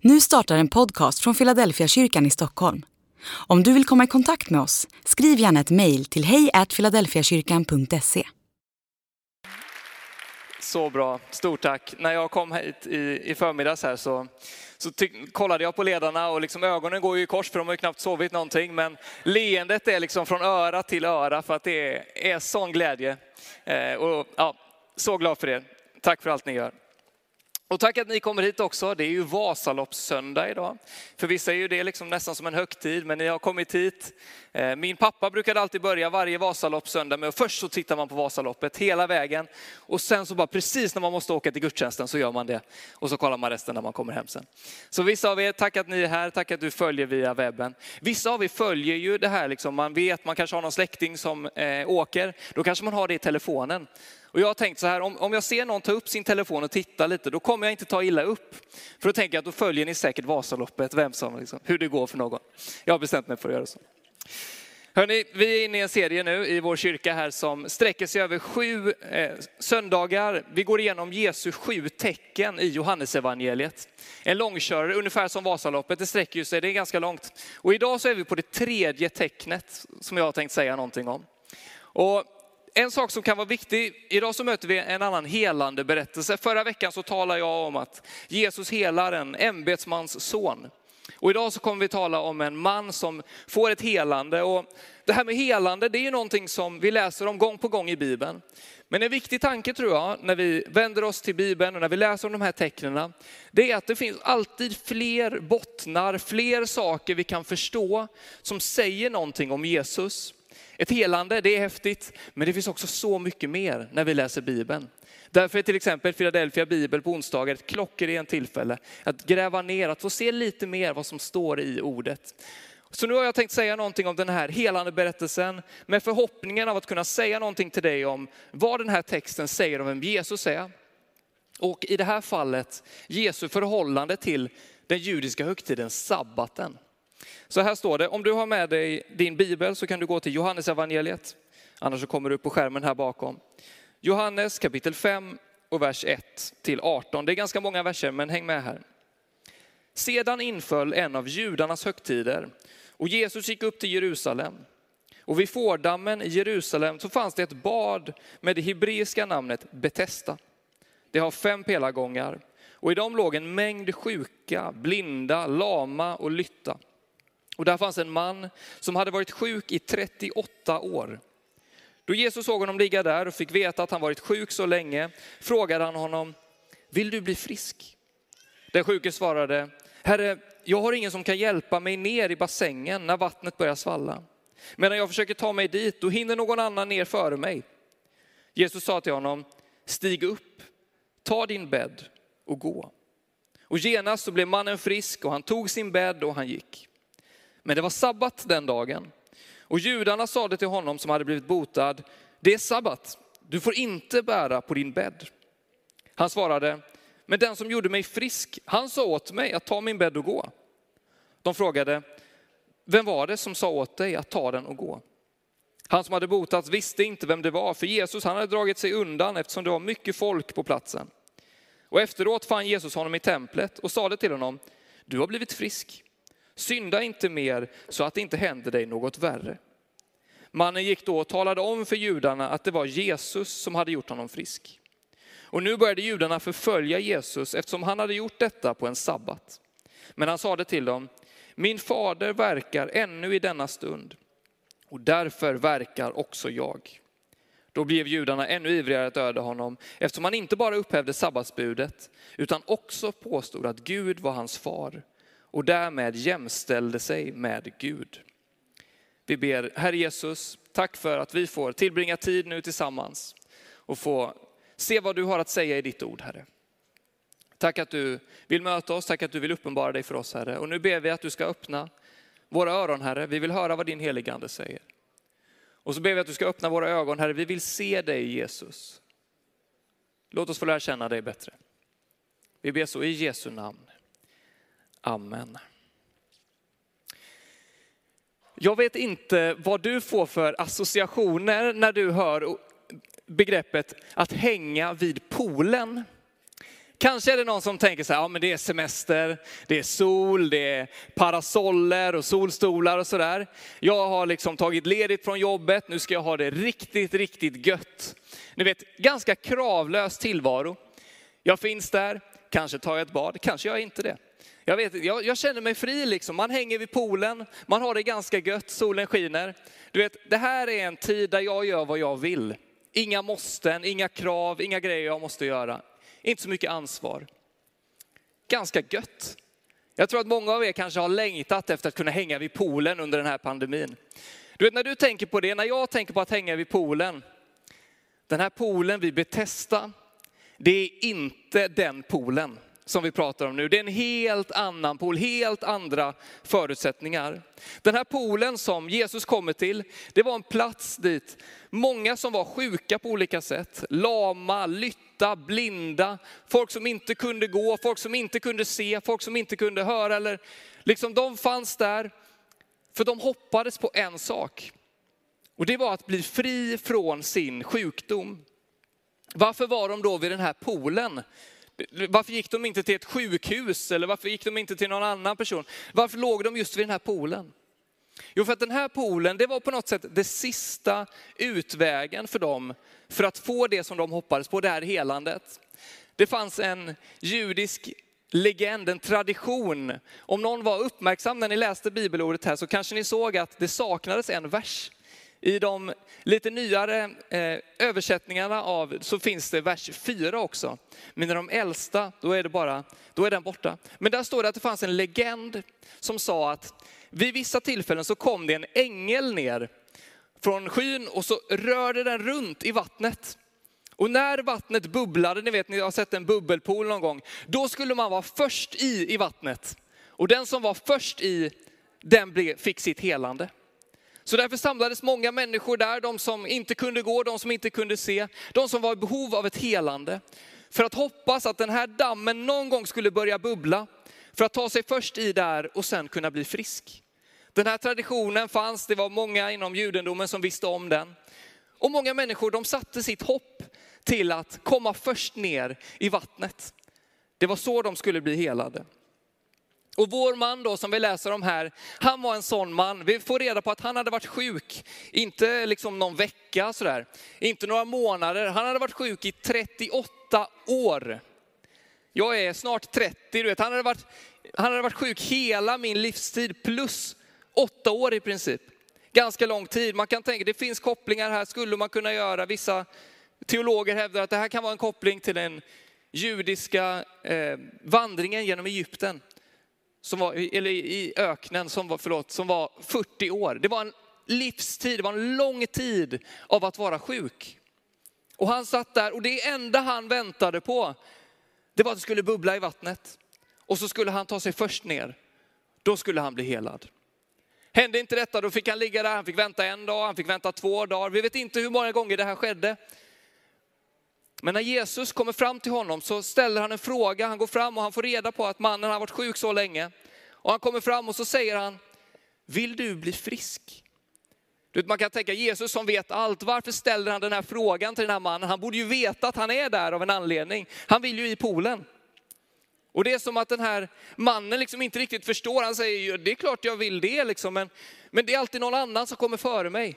Nu startar en podcast från Philadelphia kyrkan i Stockholm. Om du vill komma i kontakt med oss, skriv gärna ett mejl till hejfiladelfiakyrkan.se. Så bra, stort tack. När jag kom hit i, i förmiddags här så, så ty- kollade jag på ledarna och liksom ögonen går ju i kors för de har ju knappt sovit någonting. Men leendet är liksom från öra till öra för att det är, är sån glädje. Eh, och, ja, så glad för er. Tack för allt ni gör. Och tack att ni kommer hit också. Det är ju Vasaloppssöndag idag. För vissa är ju det liksom nästan som en högtid, men ni har kommit hit. Eh, min pappa brukade alltid börja varje Vasaloppssöndag med att först så tittar man på Vasaloppet hela vägen. Och sen så bara precis när man måste åka till gudstjänsten så gör man det. Och så kollar man resten när man kommer hem sen. Så vissa av er, tack att ni är här, tack att du följer via webben. Vissa av er följer ju det här, liksom, man vet, man kanske har någon släkting som eh, åker. Då kanske man har det i telefonen. Och jag har tänkt så här, om, om jag ser någon ta upp sin telefon och titta lite, då kommer jag inte ta illa upp. För då tänker jag att då följer ni säkert Vasaloppet, vem som, liksom, hur det går för någon. Jag har bestämt mig för att göra så. Hörrni, vi är inne i en serie nu i vår kyrka här som sträcker sig över sju eh, söndagar. Vi går igenom Jesu sju tecken i Johannesevangeliet. En långkörare, ungefär som Vasaloppet, det sträcker ju sig, det är ganska långt. Och idag så är vi på det tredje tecknet som jag har tänkt säga någonting om. Och en sak som kan vara viktig, idag så möter vi en annan helande berättelse. Förra veckan så talade jag om att Jesus helar en ämbetsmans son. Och idag så kommer vi tala om en man som får ett helande. Och det här med helande, det är ju någonting som vi läser om gång på gång i Bibeln. Men en viktig tanke tror jag, när vi vänder oss till Bibeln och när vi läser om de här tecknen, det är att det finns alltid fler bottnar, fler saker vi kan förstå som säger någonting om Jesus. Ett helande, det är häftigt, men det finns också så mycket mer när vi läser Bibeln. Därför är till exempel Philadelphia Bibel på onsdagar ett klockrent tillfälle att gräva ner, att få se lite mer vad som står i ordet. Så nu har jag tänkt säga någonting om den här helande berättelsen med förhoppningen av att kunna säga någonting till dig om vad den här texten säger om vem Jesus är. Och i det här fallet Jesu förhållande till den judiska högtiden sabbaten. Så här står det, om du har med dig din bibel så kan du gå till Johannes evangeliet. Annars så kommer du upp på skärmen här bakom. Johannes kapitel 5 och vers 1 till 18. Det är ganska många verser, men häng med här. Sedan inföll en av judarnas högtider och Jesus gick upp till Jerusalem. Och vid fårdammen i Jerusalem så fanns det ett bad med det hebreiska namnet Betesda. Det har fem pelargångar och i dem låg en mängd sjuka, blinda, lama och lytta. Och där fanns en man som hade varit sjuk i 38 år. Då Jesus såg honom ligga där och fick veta att han varit sjuk så länge frågade han honom, vill du bli frisk? Den sjuke svarade, Herre, jag har ingen som kan hjälpa mig ner i bassängen när vattnet börjar svalla. Medan jag försöker ta mig dit, då hinner någon annan ner före mig. Jesus sa till honom, stig upp, ta din bädd och gå. Och genast så blev mannen frisk och han tog sin bädd och han gick. Men det var sabbat den dagen. Och judarna sade till honom som hade blivit botad, det är sabbat, du får inte bära på din bädd. Han svarade, men den som gjorde mig frisk, han sa åt mig att ta min bädd och gå. De frågade, vem var det som sa åt dig att ta den och gå? Han som hade botats visste inte vem det var, för Jesus han hade dragit sig undan eftersom det var mycket folk på platsen. Och efteråt fann Jesus honom i templet och sade till honom, du har blivit frisk. Synda inte mer så att det inte händer dig något värre. Mannen gick då och talade om för judarna att det var Jesus som hade gjort honom frisk. Och nu började judarna förfölja Jesus eftersom han hade gjort detta på en sabbat. Men han sade till dem, min fader verkar ännu i denna stund och därför verkar också jag. Då blev judarna ännu ivrigare att döda honom eftersom han inte bara upphävde sabbatsbudet utan också påstod att Gud var hans far och därmed jämställde sig med Gud. Vi ber, Herre Jesus, tack för att vi får tillbringa tid nu tillsammans och få se vad du har att säga i ditt ord, Herre. Tack att du vill möta oss, tack att du vill uppenbara dig för oss, Herre. Och nu ber vi att du ska öppna våra öron, Herre. Vi vill höra vad din heligande säger. Och så ber vi att du ska öppna våra ögon, Herre. Vi vill se dig, Jesus. Låt oss få lära känna dig bättre. Vi ber så i Jesu namn. Amen. Jag vet inte vad du får för associationer när du hör begreppet att hänga vid poolen. Kanske är det någon som tänker så här, ja men det är semester, det är sol, det är parasoller och solstolar och sådär. Jag har liksom tagit ledigt från jobbet, nu ska jag ha det riktigt, riktigt gött. Ni vet, ganska kravlös tillvaro. Jag finns där, kanske tar jag ett bad, kanske gör jag inte det. Jag, vet, jag, jag, känner mig fri liksom. Man hänger vid poolen, man har det ganska gött, solen skiner. Du vet, det här är en tid där jag gör vad jag vill. Inga måsten, inga krav, inga grejer jag måste göra. Inte så mycket ansvar. Ganska gött. Jag tror att många av er kanske har längtat efter att kunna hänga vid poolen under den här pandemin. Du vet när du tänker på det, när jag tänker på att hänga vid poolen. Den här poolen vi Betesta, det är inte den poolen som vi pratar om nu. Det är en helt annan pool, helt andra förutsättningar. Den här poolen som Jesus kommer till, det var en plats dit många som var sjuka på olika sätt, lama, lytta, blinda, folk som inte kunde gå, folk som inte kunde se, folk som inte kunde höra, eller liksom de fanns där för de hoppades på en sak. Och det var att bli fri från sin sjukdom. Varför var de då vid den här poolen? Varför gick de inte till ett sjukhus eller varför gick de inte till någon annan person? Varför låg de just vid den här poolen? Jo, för att den här poolen, det var på något sätt det sista utvägen för dem för att få det som de hoppades på, det här helandet. Det fanns en judisk legend, en tradition. Om någon var uppmärksam när ni läste bibelordet här så kanske ni såg att det saknades en vers. I de lite nyare eh, översättningarna av så finns det vers 4 också. Men i de äldsta, då är, det bara, då är den borta. Men där står det att det fanns en legend som sa att vid vissa tillfällen så kom det en ängel ner från skyn och så rörde den runt i vattnet. Och när vattnet bubblade, ni vet ni har sett en bubbelpool någon gång, då skulle man vara först i i vattnet. Och den som var först i, den fick sitt helande. Så därför samlades många människor där, de som inte kunde gå, de som inte kunde se, de som var i behov av ett helande. För att hoppas att den här dammen någon gång skulle börja bubbla, för att ta sig först i där och sen kunna bli frisk. Den här traditionen fanns, det var många inom judendomen som visste om den. Och många människor de satte sitt hopp till att komma först ner i vattnet. Det var så de skulle bli helade. Och vår man då som vi läser om här, han var en sån man. Vi får reda på att han hade varit sjuk, inte liksom någon vecka sådär, inte några månader. Han hade varit sjuk i 38 år. Jag är snart 30, du vet. Han hade varit, han hade varit sjuk hela min livstid plus åtta år i princip. Ganska lång tid. Man kan tänka, det finns kopplingar här, skulle man kunna göra. Vissa teologer hävdar att det här kan vara en koppling till den judiska eh, vandringen genom Egypten som var, eller i öknen som var, förlåt, som var 40 år. Det var en livstid, det var en lång tid av att vara sjuk. Och han satt där och det enda han väntade på, det var att det skulle bubbla i vattnet. Och så skulle han ta sig först ner. Då skulle han bli helad. Hände inte detta, då fick han ligga där, han fick vänta en dag, han fick vänta två dagar. Vi vet inte hur många gånger det här skedde. Men när Jesus kommer fram till honom så ställer han en fråga. Han går fram och han får reda på att mannen har varit sjuk så länge. Och han kommer fram och så säger han, vill du bli frisk? Man kan tänka Jesus som vet allt, varför ställer han den här frågan till den här mannen? Han borde ju veta att han är där av en anledning. Han vill ju i poolen. Och det är som att den här mannen liksom inte riktigt förstår. Han säger, det är klart jag vill det, liksom, men, men det är alltid någon annan som kommer före mig.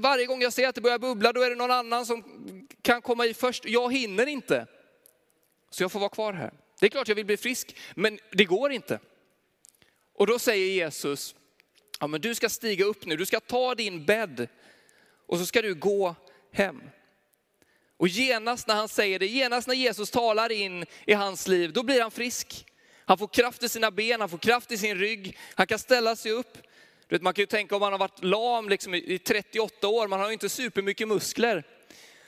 Varje gång jag ser att det börjar bubbla, då är det någon annan som kan komma i först. Jag hinner inte. Så jag får vara kvar här. Det är klart jag vill bli frisk, men det går inte. Och då säger Jesus, ja men du ska stiga upp nu, du ska ta din bädd och så ska du gå hem. Och genast när han säger det, genast när Jesus talar in i hans liv, då blir han frisk. Han får kraft i sina ben, han får kraft i sin rygg, han kan ställa sig upp. Du vet, man kan ju tänka om man har varit lam liksom i 38 år, man har ju inte supermycket muskler.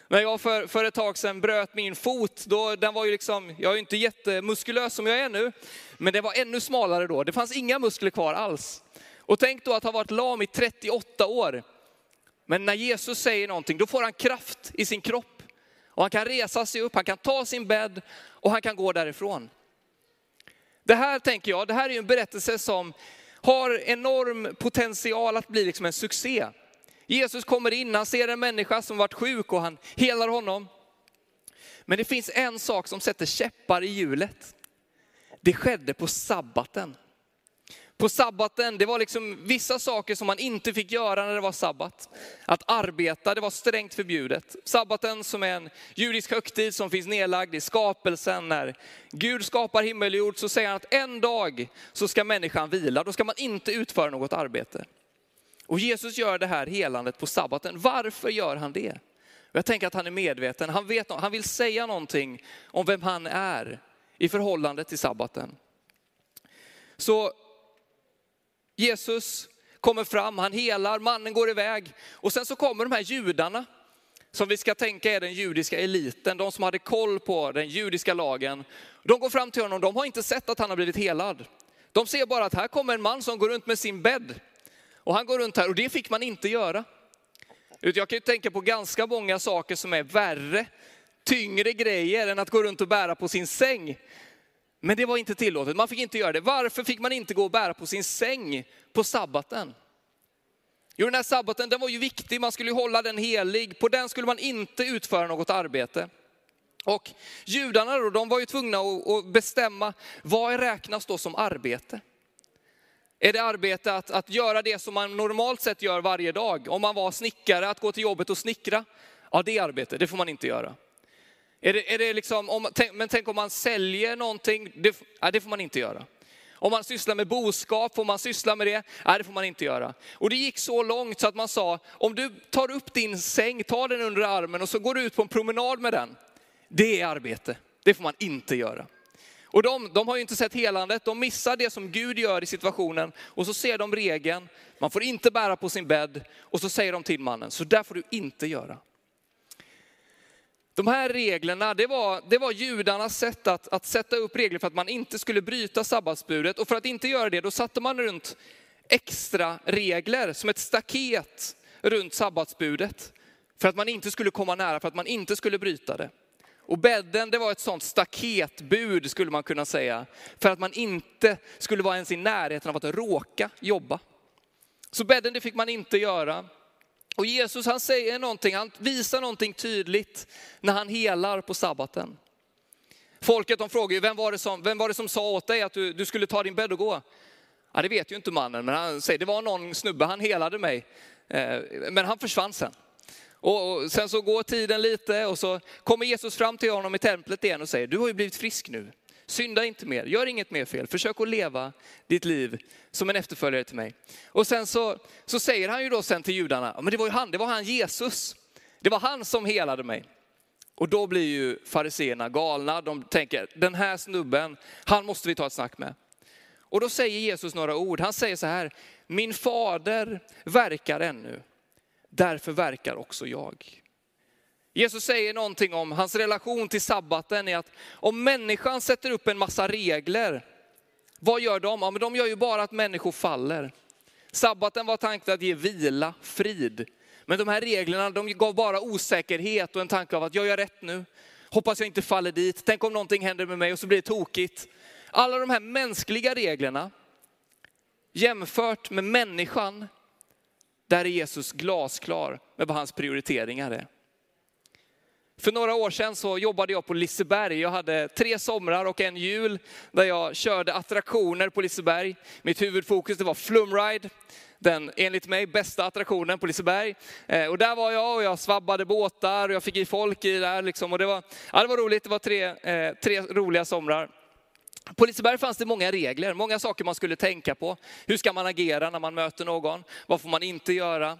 När jag för, för ett tag sedan bröt min fot, då, den var ju liksom, jag är ju inte jättemuskulös som jag är nu, men det var ännu smalare då. Det fanns inga muskler kvar alls. Och tänk då att ha varit lam i 38 år. Men när Jesus säger någonting, då får han kraft i sin kropp. Och han kan resa sig upp, han kan ta sin bädd och han kan gå därifrån. Det här tänker jag, det här är en berättelse som har enorm potential att bli liksom en succé. Jesus kommer in, han ser en människa som varit sjuk och han helar honom. Men det finns en sak som sätter käppar i hjulet. Det skedde på sabbaten. På sabbaten, det var liksom vissa saker som man inte fick göra när det var sabbat. Att arbeta, det var strängt förbjudet. Sabbaten som är en judisk högtid som finns nedlagd i skapelsen. När Gud skapar himmel och jord så säger han att en dag så ska människan vila, då ska man inte utföra något arbete. Och Jesus gör det här helandet på sabbaten. Varför gör han det? Jag tänker att han är medveten, han, vet, han vill säga någonting om vem han är i förhållande till sabbaten. Så Jesus kommer fram, han helar, mannen går iväg och sen så kommer de här judarna som vi ska tänka är den judiska eliten, de som hade koll på den judiska lagen. De går fram till honom, de har inte sett att han har blivit helad. De ser bara att här kommer en man som går runt med sin bädd. Och han går runt här och det fick man inte göra. Jag kan ju tänka på ganska många saker som är värre, tyngre grejer än att gå runt och bära på sin säng. Men det var inte tillåtet, man fick inte göra det. Varför fick man inte gå och bära på sin säng på sabbaten? Jo, den här sabbaten den var ju viktig, man skulle ju hålla den helig. På den skulle man inte utföra något arbete. Och judarna då, de var ju tvungna att bestämma, vad räknas då som arbete? Är det arbete att, att göra det som man normalt sett gör varje dag? Om man var snickare, att gå till jobbet och snickra? Ja, det är arbete, det får man inte göra. Är det, är det liksom, om, tänk, men tänk om man säljer någonting, det, nej, det får man inte göra. Om man sysslar med boskap, får man syssla med det? Nej, det får man inte göra. Och det gick så långt så att man sa, om du tar upp din säng, tar den under armen och så går du ut på en promenad med den. Det är arbete, det får man inte göra. Och de, de har ju inte sett helandet, de missar det som Gud gör i situationen. Och så ser de regeln, man får inte bära på sin bädd. Och så säger de till mannen, så där får du inte göra. De här reglerna, det var, det var judarnas sätt att, att sätta upp regler för att man inte skulle bryta sabbatsbudet. Och för att inte göra det, då satte man runt extra regler som ett staket runt sabbatsbudet. För att man inte skulle komma nära, för att man inte skulle bryta det. Och bädden, det var ett sånt staketbud skulle man kunna säga. För att man inte skulle vara ens i närheten av att råka jobba. Så bädden, det fick man inte göra. Och Jesus han säger någonting, han visar någonting tydligt när han helar på sabbaten. Folket de frågar ju, vem var det som, vem var det som sa åt dig att du, du skulle ta din bädd och gå? Ja, det vet ju inte mannen, men han säger, det var någon snubbe, han helade mig. Eh, men han försvann sen. Och sen så går tiden lite och så kommer Jesus fram till honom i templet igen och säger, du har ju blivit frisk nu. Synda inte mer, gör inget mer fel. Försök att leva ditt liv som en efterföljare till mig. Och sen så, så säger han ju då sen till judarna, men det var ju han, det var han Jesus. Det var han som helade mig. Och då blir ju fariseerna galna. De tänker, den här snubben, han måste vi ta ett snack med. Och då säger Jesus några ord. Han säger så här, min fader verkar ännu, därför verkar också jag. Jesus säger någonting om hans relation till sabbaten är att om människan sätter upp en massa regler, vad gör de? Ja, men de gör ju bara att människor faller. Sabbaten var tanken att ge vila, frid. Men de här reglerna de gav bara osäkerhet och en tanke av att jag gör rätt nu. Hoppas jag inte faller dit. Tänk om någonting händer med mig och så blir det tokigt. Alla de här mänskliga reglerna jämfört med människan, där är Jesus glasklar med vad hans prioriteringar är. För några år sedan så jobbade jag på Liseberg. Jag hade tre somrar och en jul där jag körde attraktioner på Liseberg. Mitt huvudfokus det var Flumride, den enligt mig bästa attraktionen på Liseberg. Eh, och där var jag och jag svabbade båtar och jag fick i folk i där. Liksom. Och det, var, ja, det var roligt, det var tre, eh, tre roliga somrar. På Liseberg fanns det många regler, många saker man skulle tänka på. Hur ska man agera när man möter någon? Vad får man inte göra?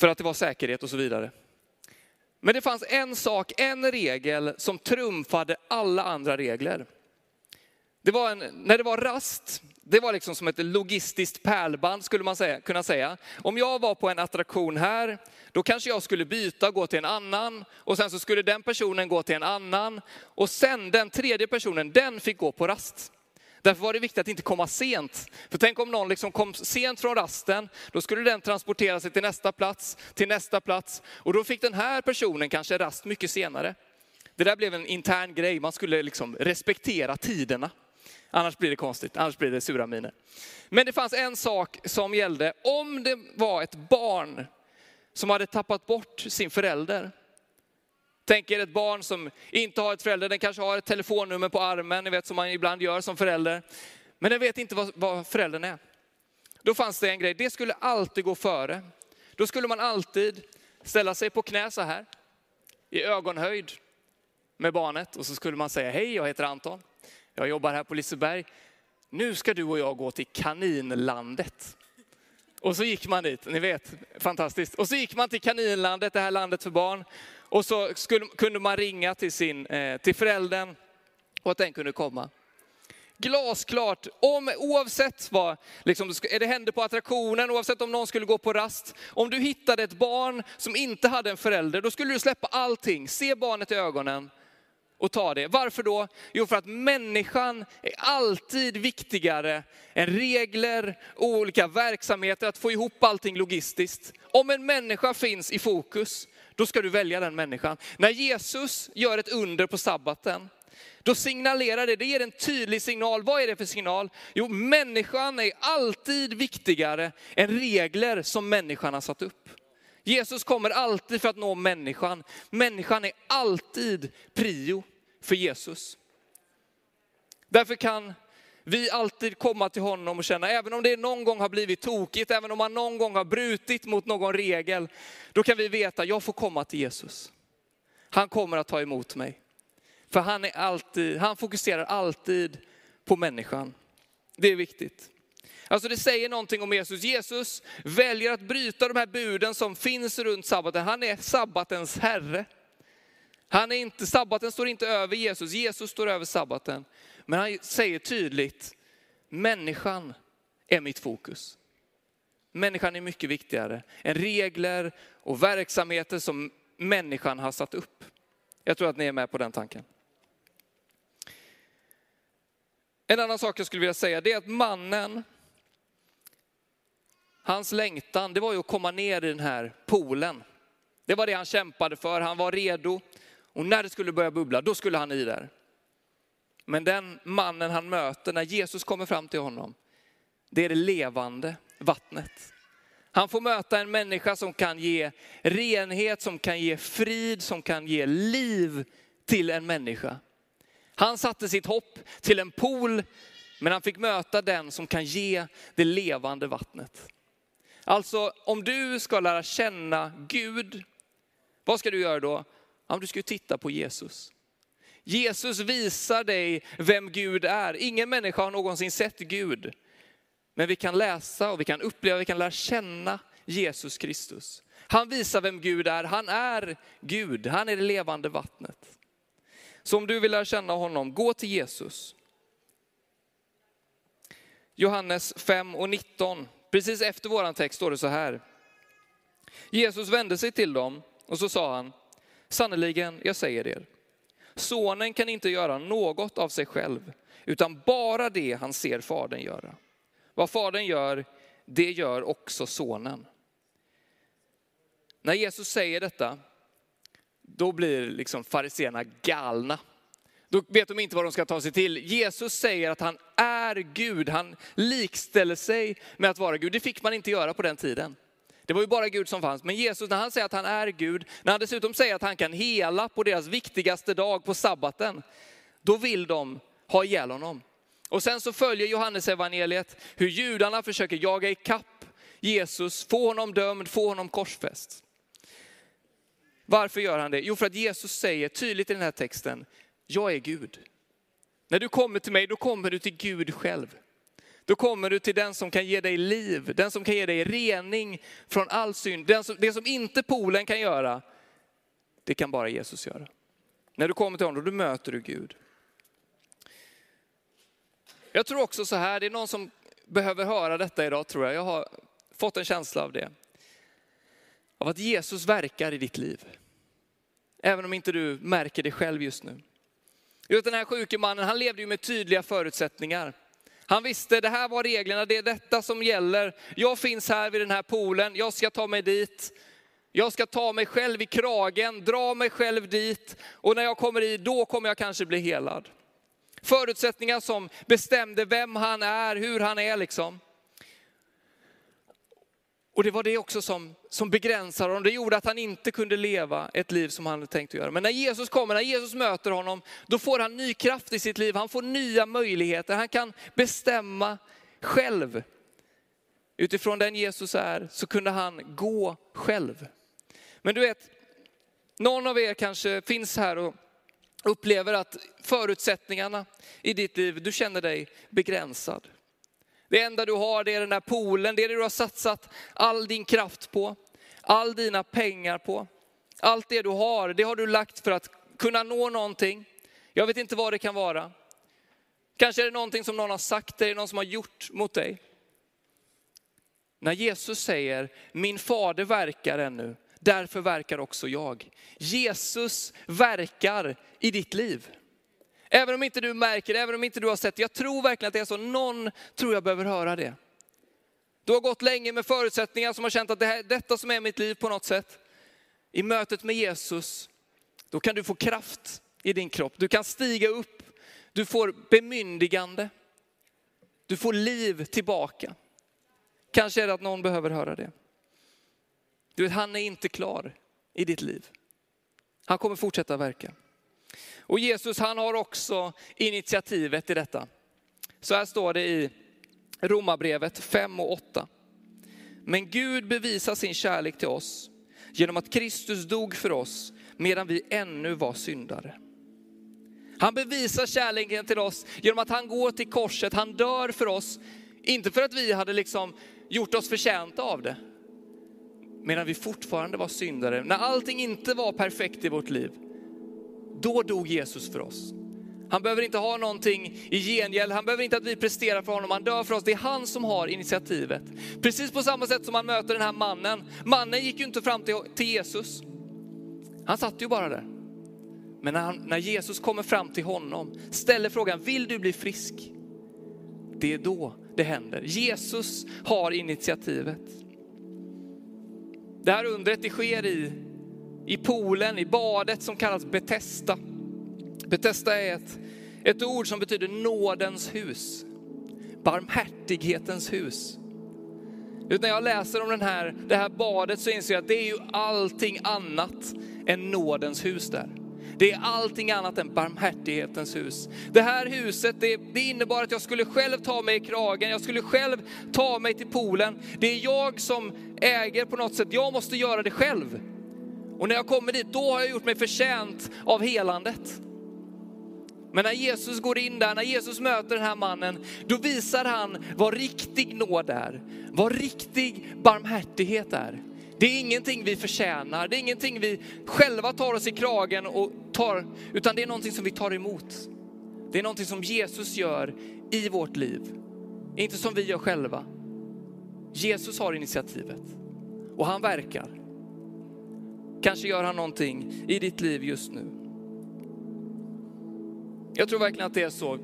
För att det var säkerhet och så vidare. Men det fanns en sak, en regel som trumfade alla andra regler. Det var en, när det var rast, det var liksom som ett logistiskt pärlband skulle man säga, kunna säga. Om jag var på en attraktion här, då kanske jag skulle byta, och gå till en annan och sen så skulle den personen gå till en annan och sen den tredje personen, den fick gå på rast. Därför var det viktigt att inte komma sent. För tänk om någon liksom kom sent från rasten, då skulle den transportera sig till nästa plats, till nästa plats. Och då fick den här personen kanske rast mycket senare. Det där blev en intern grej, man skulle liksom respektera tiderna. Annars blir det konstigt, annars blir det sura miner. Men det fanns en sak som gällde, om det var ett barn som hade tappat bort sin förälder, Tänk er ett barn som inte har ett förälder, den kanske har ett telefonnummer på armen, ni vet som man ibland gör som förälder. Men den vet inte vad, vad föräldern är. Då fanns det en grej, det skulle alltid gå före. Då skulle man alltid ställa sig på knä så här, i ögonhöjd med barnet. Och så skulle man säga, hej jag heter Anton, jag jobbar här på Liseberg. Nu ska du och jag gå till kaninlandet. Och så gick man dit, ni vet, fantastiskt. Och så gick man till kaninlandet, det här landet för barn. Och så skulle, kunde man ringa till, sin, eh, till föräldern och att den kunde komma. Glasklart, om, oavsett vad liksom, det hände på attraktionen, oavsett om någon skulle gå på rast. Om du hittade ett barn som inte hade en förälder, då skulle du släppa allting, se barnet i ögonen och ta det. Varför då? Jo, för att människan är alltid viktigare än regler och olika verksamheter, att få ihop allting logistiskt. Om en människa finns i fokus, då ska du välja den människan. När Jesus gör ett under på sabbaten, då signalerar det, det ger en tydlig signal. Vad är det för signal? Jo, människan är alltid viktigare än regler som människan har satt upp. Jesus kommer alltid för att nå människan. Människan är alltid prio för Jesus. Därför kan vi alltid komma till honom och känna, även om det någon gång har blivit tokigt, även om man någon gång har brutit mot någon regel, då kan vi veta, jag får komma till Jesus. Han kommer att ta emot mig. För han, är alltid, han fokuserar alltid på människan. Det är viktigt. Alltså det säger någonting om Jesus. Jesus väljer att bryta de här buden som finns runt sabbaten. Han är sabbatens herre. Han är inte, sabbaten står inte över Jesus, Jesus står över sabbaten. Men han säger tydligt, människan är mitt fokus. Människan är mycket viktigare än regler och verksamheter som människan har satt upp. Jag tror att ni är med på den tanken. En annan sak jag skulle vilja säga det är att mannen, hans längtan, det var ju att komma ner i den här poolen. Det var det han kämpade för, han var redo. Och när det skulle börja bubbla, då skulle han i där. Men den mannen han möter när Jesus kommer fram till honom, det är det levande vattnet. Han får möta en människa som kan ge renhet, som kan ge frid, som kan ge liv till en människa. Han satte sitt hopp till en pool, men han fick möta den som kan ge det levande vattnet. Alltså om du ska lära känna Gud, vad ska du göra då? Ja, du ska titta på Jesus. Jesus visar dig vem Gud är. Ingen människa har någonsin sett Gud. Men vi kan läsa och vi kan uppleva, vi kan lära känna Jesus Kristus. Han visar vem Gud är. Han är Gud, han är det levande vattnet. Så om du vill lära känna honom, gå till Jesus. Johannes 5 och 19, precis efter våran text står det så här. Jesus vände sig till dem och så sa han, sannerligen jag säger er, sonen kan inte göra något av sig själv, utan bara det han ser fadern göra. Vad fadern gör, det gör också sonen. När Jesus säger detta, då blir liksom fariseerna galna. Då vet de inte vad de ska ta sig till. Jesus säger att han är Gud, han likställer sig med att vara Gud. Det fick man inte göra på den tiden. Det var ju bara Gud som fanns. Men Jesus, när han säger att han är Gud, när han dessutom säger att han kan hela på deras viktigaste dag, på sabbaten, då vill de ha ihjäl honom. Och sen så följer Johannes evangeliet hur judarna försöker jaga ikapp Jesus, få honom dömd, få honom korsfäst. Varför gör han det? Jo, för att Jesus säger tydligt i den här texten, jag är Gud. När du kommer till mig, då kommer du till Gud själv. Då kommer du till den som kan ge dig liv, den som kan ge dig rening från all synd. Den som, det som inte poolen kan göra, det kan bara Jesus göra. När du kommer till honom, då möter du Gud. Jag tror också så här, det är någon som behöver höra detta idag tror jag. Jag har fått en känsla av det. Av att Jesus verkar i ditt liv. Även om inte du märker det själv just nu. Just den här sjuke mannen, han levde ju med tydliga förutsättningar. Han visste, det här var reglerna, det är detta som gäller. Jag finns här vid den här poolen, jag ska ta mig dit. Jag ska ta mig själv i kragen, dra mig själv dit och när jag kommer i, då kommer jag kanske bli helad. Förutsättningar som bestämde vem han är, hur han är liksom. Och det var det också som, som begränsade honom. Det gjorde att han inte kunde leva ett liv som han hade tänkt att göra. Men när Jesus kommer, när Jesus möter honom, då får han ny kraft i sitt liv. Han får nya möjligheter. Han kan bestämma själv. Utifrån den Jesus är så kunde han gå själv. Men du vet, någon av er kanske finns här och upplever att förutsättningarna i ditt liv, du känner dig begränsad. Det enda du har det är den där poolen, det är det du har satsat all din kraft på, all dina pengar på. Allt det du har, det har du lagt för att kunna nå någonting. Jag vet inte vad det kan vara. Kanske är det någonting som någon har sagt dig, någon som har gjort mot dig. När Jesus säger, min fader verkar ännu, därför verkar också jag. Jesus verkar i ditt liv. Även om inte du märker det, även om inte du har sett det. Jag tror verkligen att det är så. Någon tror jag behöver höra det. Du har gått länge med förutsättningar som har känt att det här, detta som är mitt liv på något sätt. I mötet med Jesus, då kan du få kraft i din kropp. Du kan stiga upp, du får bemyndigande. Du får liv tillbaka. Kanske är det att någon behöver höra det. Du vet, han är inte klar i ditt liv. Han kommer fortsätta verka. Och Jesus han har också initiativet i detta. Så här står det i Romarbrevet 5 och 8. Men Gud bevisar sin kärlek till oss genom att Kristus dog för oss medan vi ännu var syndare. Han bevisar kärleken till oss genom att han går till korset, han dör för oss. Inte för att vi hade liksom gjort oss förtjänta av det. Medan vi fortfarande var syndare, när allting inte var perfekt i vårt liv. Då dog Jesus för oss. Han behöver inte ha någonting i gengäld, han behöver inte att vi presterar för honom, han dör för oss. Det är han som har initiativet. Precis på samma sätt som han möter den här mannen. Mannen gick ju inte fram till, Jesus. Han satt ju bara där. Men när, han, när Jesus kommer fram till honom, ställer frågan, vill du bli frisk? Det är då det händer. Jesus har initiativet. Det här undret det sker i i poolen, i badet som kallas Betesta. Betesta är ett, ett ord som betyder nådens hus, barmhärtighetens hus. när jag läser om den här, det här badet så inser jag att det är ju allting annat än nådens hus där. Det är allting annat än barmhärtighetens hus. Det här huset, det, det innebar att jag skulle själv ta mig i kragen, jag skulle själv ta mig till poolen. Det är jag som äger på något sätt, jag måste göra det själv. Och när jag kommer dit, då har jag gjort mig förtjänt av helandet. Men när Jesus går in där, när Jesus möter den här mannen, då visar han vad riktig nåd är. Vad riktig barmhärtighet är. Det är ingenting vi förtjänar, det är ingenting vi själva tar oss i kragen och tar, utan det är någonting som vi tar emot. Det är någonting som Jesus gör i vårt liv, inte som vi gör själva. Jesus har initiativet och han verkar. Kanske gör han någonting i ditt liv just nu. Jag tror verkligen att det är så.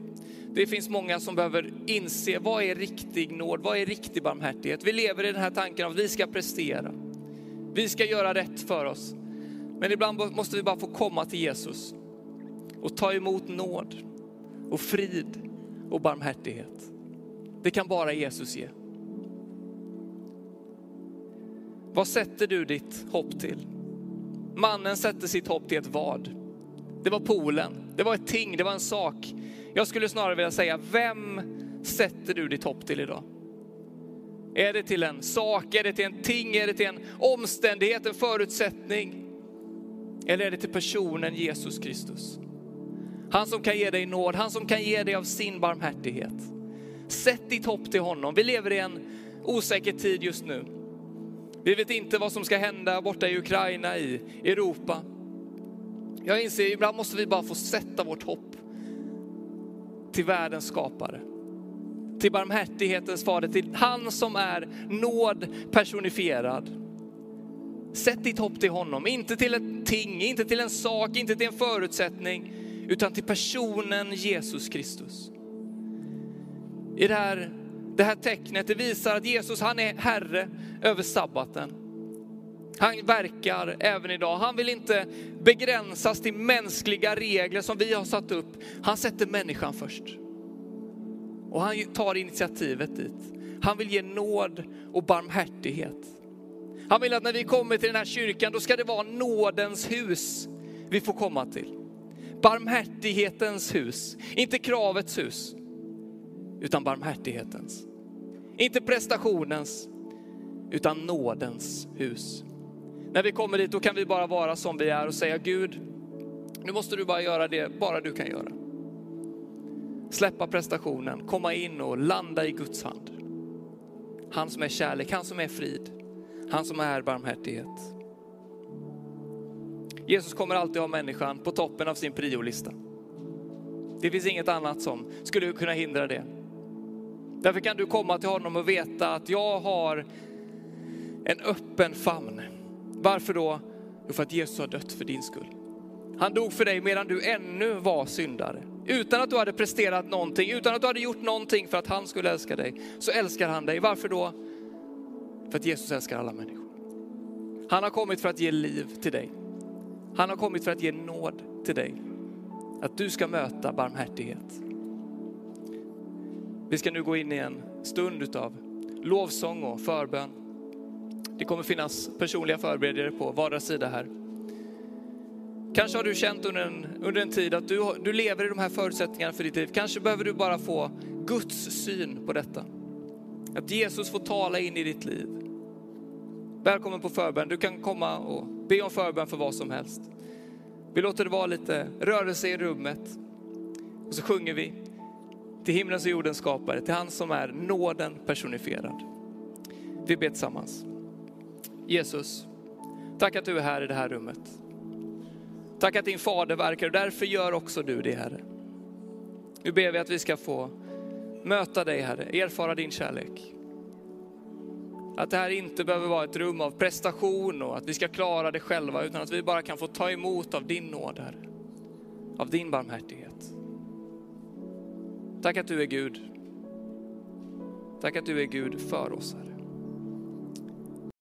Det finns många som behöver inse vad är riktig nåd, vad är riktig barmhärtighet. Vi lever i den här tanken av att vi ska prestera. Vi ska göra rätt för oss. Men ibland måste vi bara få komma till Jesus och ta emot nåd och frid och barmhärtighet. Det kan bara Jesus ge. Vad sätter du ditt hopp till? Mannen sätter sitt hopp till ett vad. Det var poolen, det var ett ting, det var en sak. Jag skulle snarare vilja säga, vem sätter du ditt hopp till idag? Är det till en sak, är det till en ting, är det till en omständighet, en förutsättning? Eller är det till personen Jesus Kristus? Han som kan ge dig nåd, han som kan ge dig av sin barmhärtighet. Sätt ditt hopp till honom. Vi lever i en osäker tid just nu. Vi vet inte vad som ska hända borta i Ukraina, i Europa. Jag inser, ibland måste vi bara få sätta vårt hopp till världens skapare. Till barmhärtighetens fader, till han som är nåd personifierad. Sätt ditt hopp till honom, inte till ett ting, inte till en sak, inte till en förutsättning, utan till personen Jesus Kristus. I det här det här tecknet det visar att Jesus han är Herre över sabbaten. Han verkar även idag. Han vill inte begränsas till mänskliga regler som vi har satt upp. Han sätter människan först. Och han tar initiativet dit. Han vill ge nåd och barmhärtighet. Han vill att när vi kommer till den här kyrkan, då ska det vara nådens hus vi får komma till. Barmhärtighetens hus, inte kravets hus, utan barmhärtighetens. Inte prestationens, utan nådens hus. När vi kommer dit, då kan vi bara vara som vi är och säga Gud, nu måste du bara göra det bara du kan göra. Släppa prestationen, komma in och landa i Guds hand. Han som är kärlek, han som är frid, han som är barmhärtighet. Jesus kommer alltid ha människan på toppen av sin priolista. Det finns inget annat som skulle kunna hindra det. Därför kan du komma till honom och veta att jag har en öppen famn. Varför då? Jo, för att Jesus har dött för din skull. Han dog för dig medan du ännu var syndare. Utan att du hade presterat någonting, utan att du hade gjort någonting för att han skulle älska dig, så älskar han dig. Varför då? För att Jesus älskar alla människor. Han har kommit för att ge liv till dig. Han har kommit för att ge nåd till dig. Att du ska möta barmhärtighet. Vi ska nu gå in i en stund utav lovsång och förbön. Det kommer finnas personliga förberedare på vardera sida här. Kanske har du känt under en, under en tid att du, du lever i de här förutsättningarna för ditt liv. Kanske behöver du bara få Guds syn på detta. Att Jesus får tala in i ditt liv. Välkommen på förbön. Du kan komma och be om förbön för vad som helst. Vi låter det vara lite rörelse i rummet. Och så sjunger vi till himlens och jordens skapare, till han som är nåden personifierad. Vi ber tillsammans. Jesus, tack att du är här i det här rummet. Tack att din fader verkar och därför gör också du det Herre. Nu ber vi att vi ska få möta dig Herre, erfara din kärlek. Att det här inte behöver vara ett rum av prestation och att vi ska klara det själva, utan att vi bara kan få ta emot av din nåd, Herre. Av din barmhärtighet. Tack att du är Gud. Tack att du är Gud för oss, Herre.